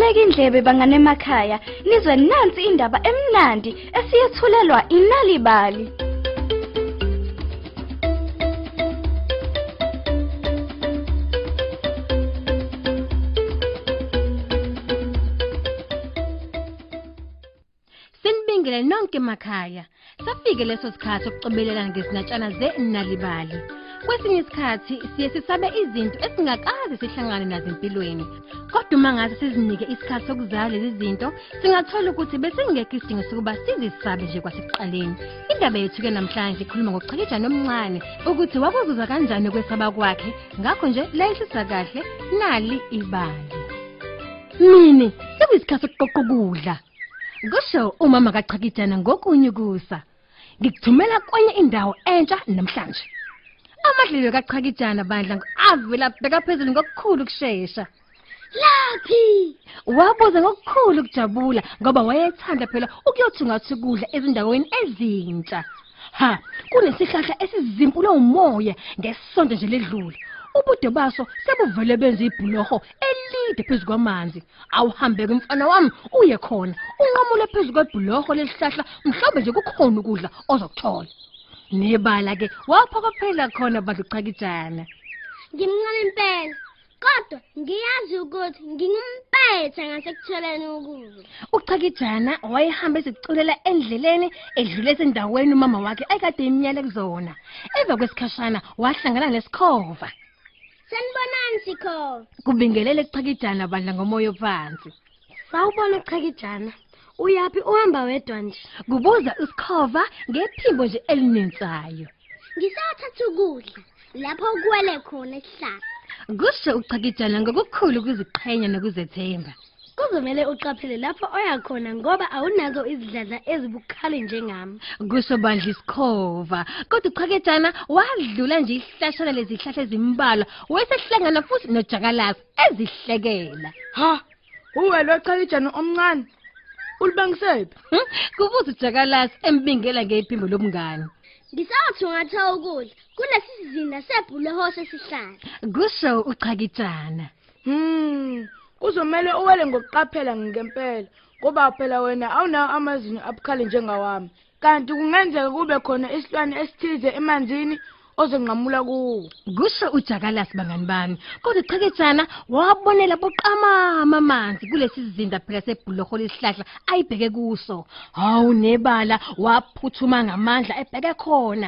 Beka indlebe bangane emakhaya nizwe nansi indaba emnandi esiyethulelwa inalibali. Sinibingele nonke emakhaya. Safike leso sikhathi sokucobelelana ngezinatshana zenalibali. Kwesinye isikhathi siye sisabe izinto esingakaze sihlangane nazo empilweni. Kodwa uma ngaze sizinike isikhathi sokuzala lezi zinto, singathola ukuthi besingekho isidingo sokuba sizisabe nje kwasekuqaleni. Indaba yethu ke namhlanje ikhuluma ngokuchakijana omncane ukuthi wakuzuza kanjani ukwesaba kwakhe. Ngakho nje layihlisa kahle nali ibali. Mini, sekuyisikhathi sokuqoqa ukudla. Kusho umama kachakijana ngokunye kusa. Ngikuthumela kwenye indawo entsha namhlanje. Amadlelo kachakijana bandla avela bheka phezulu ngokukhulu kusheshsha. Laphi? Wabuza ngokukhulu ukujabula ngoba wayethanda phela ukuyothungatha ukudla ezindaweni ezintsha. Ha, kunesihlahla esizimpulo umoya ngesonto nje ledlule. Ubude baso sebuvele benza ibhuloho elide phezu kwamanzi. Awuhambe ke mfana wami uye khona. Unqamule phezu kwebhuloho lesihlahla mhlawumbe nje kukhona ukudla ozokuthola. Nebala ke waphokophela khona badla uchakijana. Ngimncane impela. Kodwa ngiyazi ukuthi ngingumpetha ngasekutholeni ukudla. Uchakijana wayehamba eziculela endleleni edlule esendaweni umama wakhe ayekade imnyele kuzona. Emva kwesikhashana wahlangana nesikhova. Sanibonani sikho. Kubingelele kuchakijana bandla ngomoya phansi. Sawubona uchakijana. Uyapi uhamba wedwa nje? Kubuza usikhova ngephimbo nje elinensayo. Ngisathatha ukudla lapho kuwele khona esihlahla. Kusho uchakijana ngokukhulu ukuziqhenya nokuzethemba. Kuzomela uqaphele lapho oya khona ngoba awunazo izidladla ezibukhali njengami. Kusho bandla isikhova. Kodwa uchakijana wadlula nje ihlashana lezihlahla ezimbalwa wayesehlangana futhi nojakalasi ezihlekela. Ha, uwe lo chalijana omncane. Ulibangisephi? Hmm? Kubuza ujakalasi embingela ngephimbo lobungane. Ngisathungatha ukudla kulesi sizinda sebhuleho sesihlahla. Kusho uchakijana. Hmm, kuzomela uwele ngokuqaphela ngempela ngoba phela wena awunawo amazinyo abukhali njengawami. Kanti kungenzeka kube khona isilwane esithize emanzini ozenqamula kuwo. Kusho ujakalasi bangani bami. Kodwa uchakijana wabonela boqamama amanzi kulesi sizinda phela sebhuloho lesihlahla ayibheke kuso. Hawu nebala waphuthuma ngamandla ebheke khona.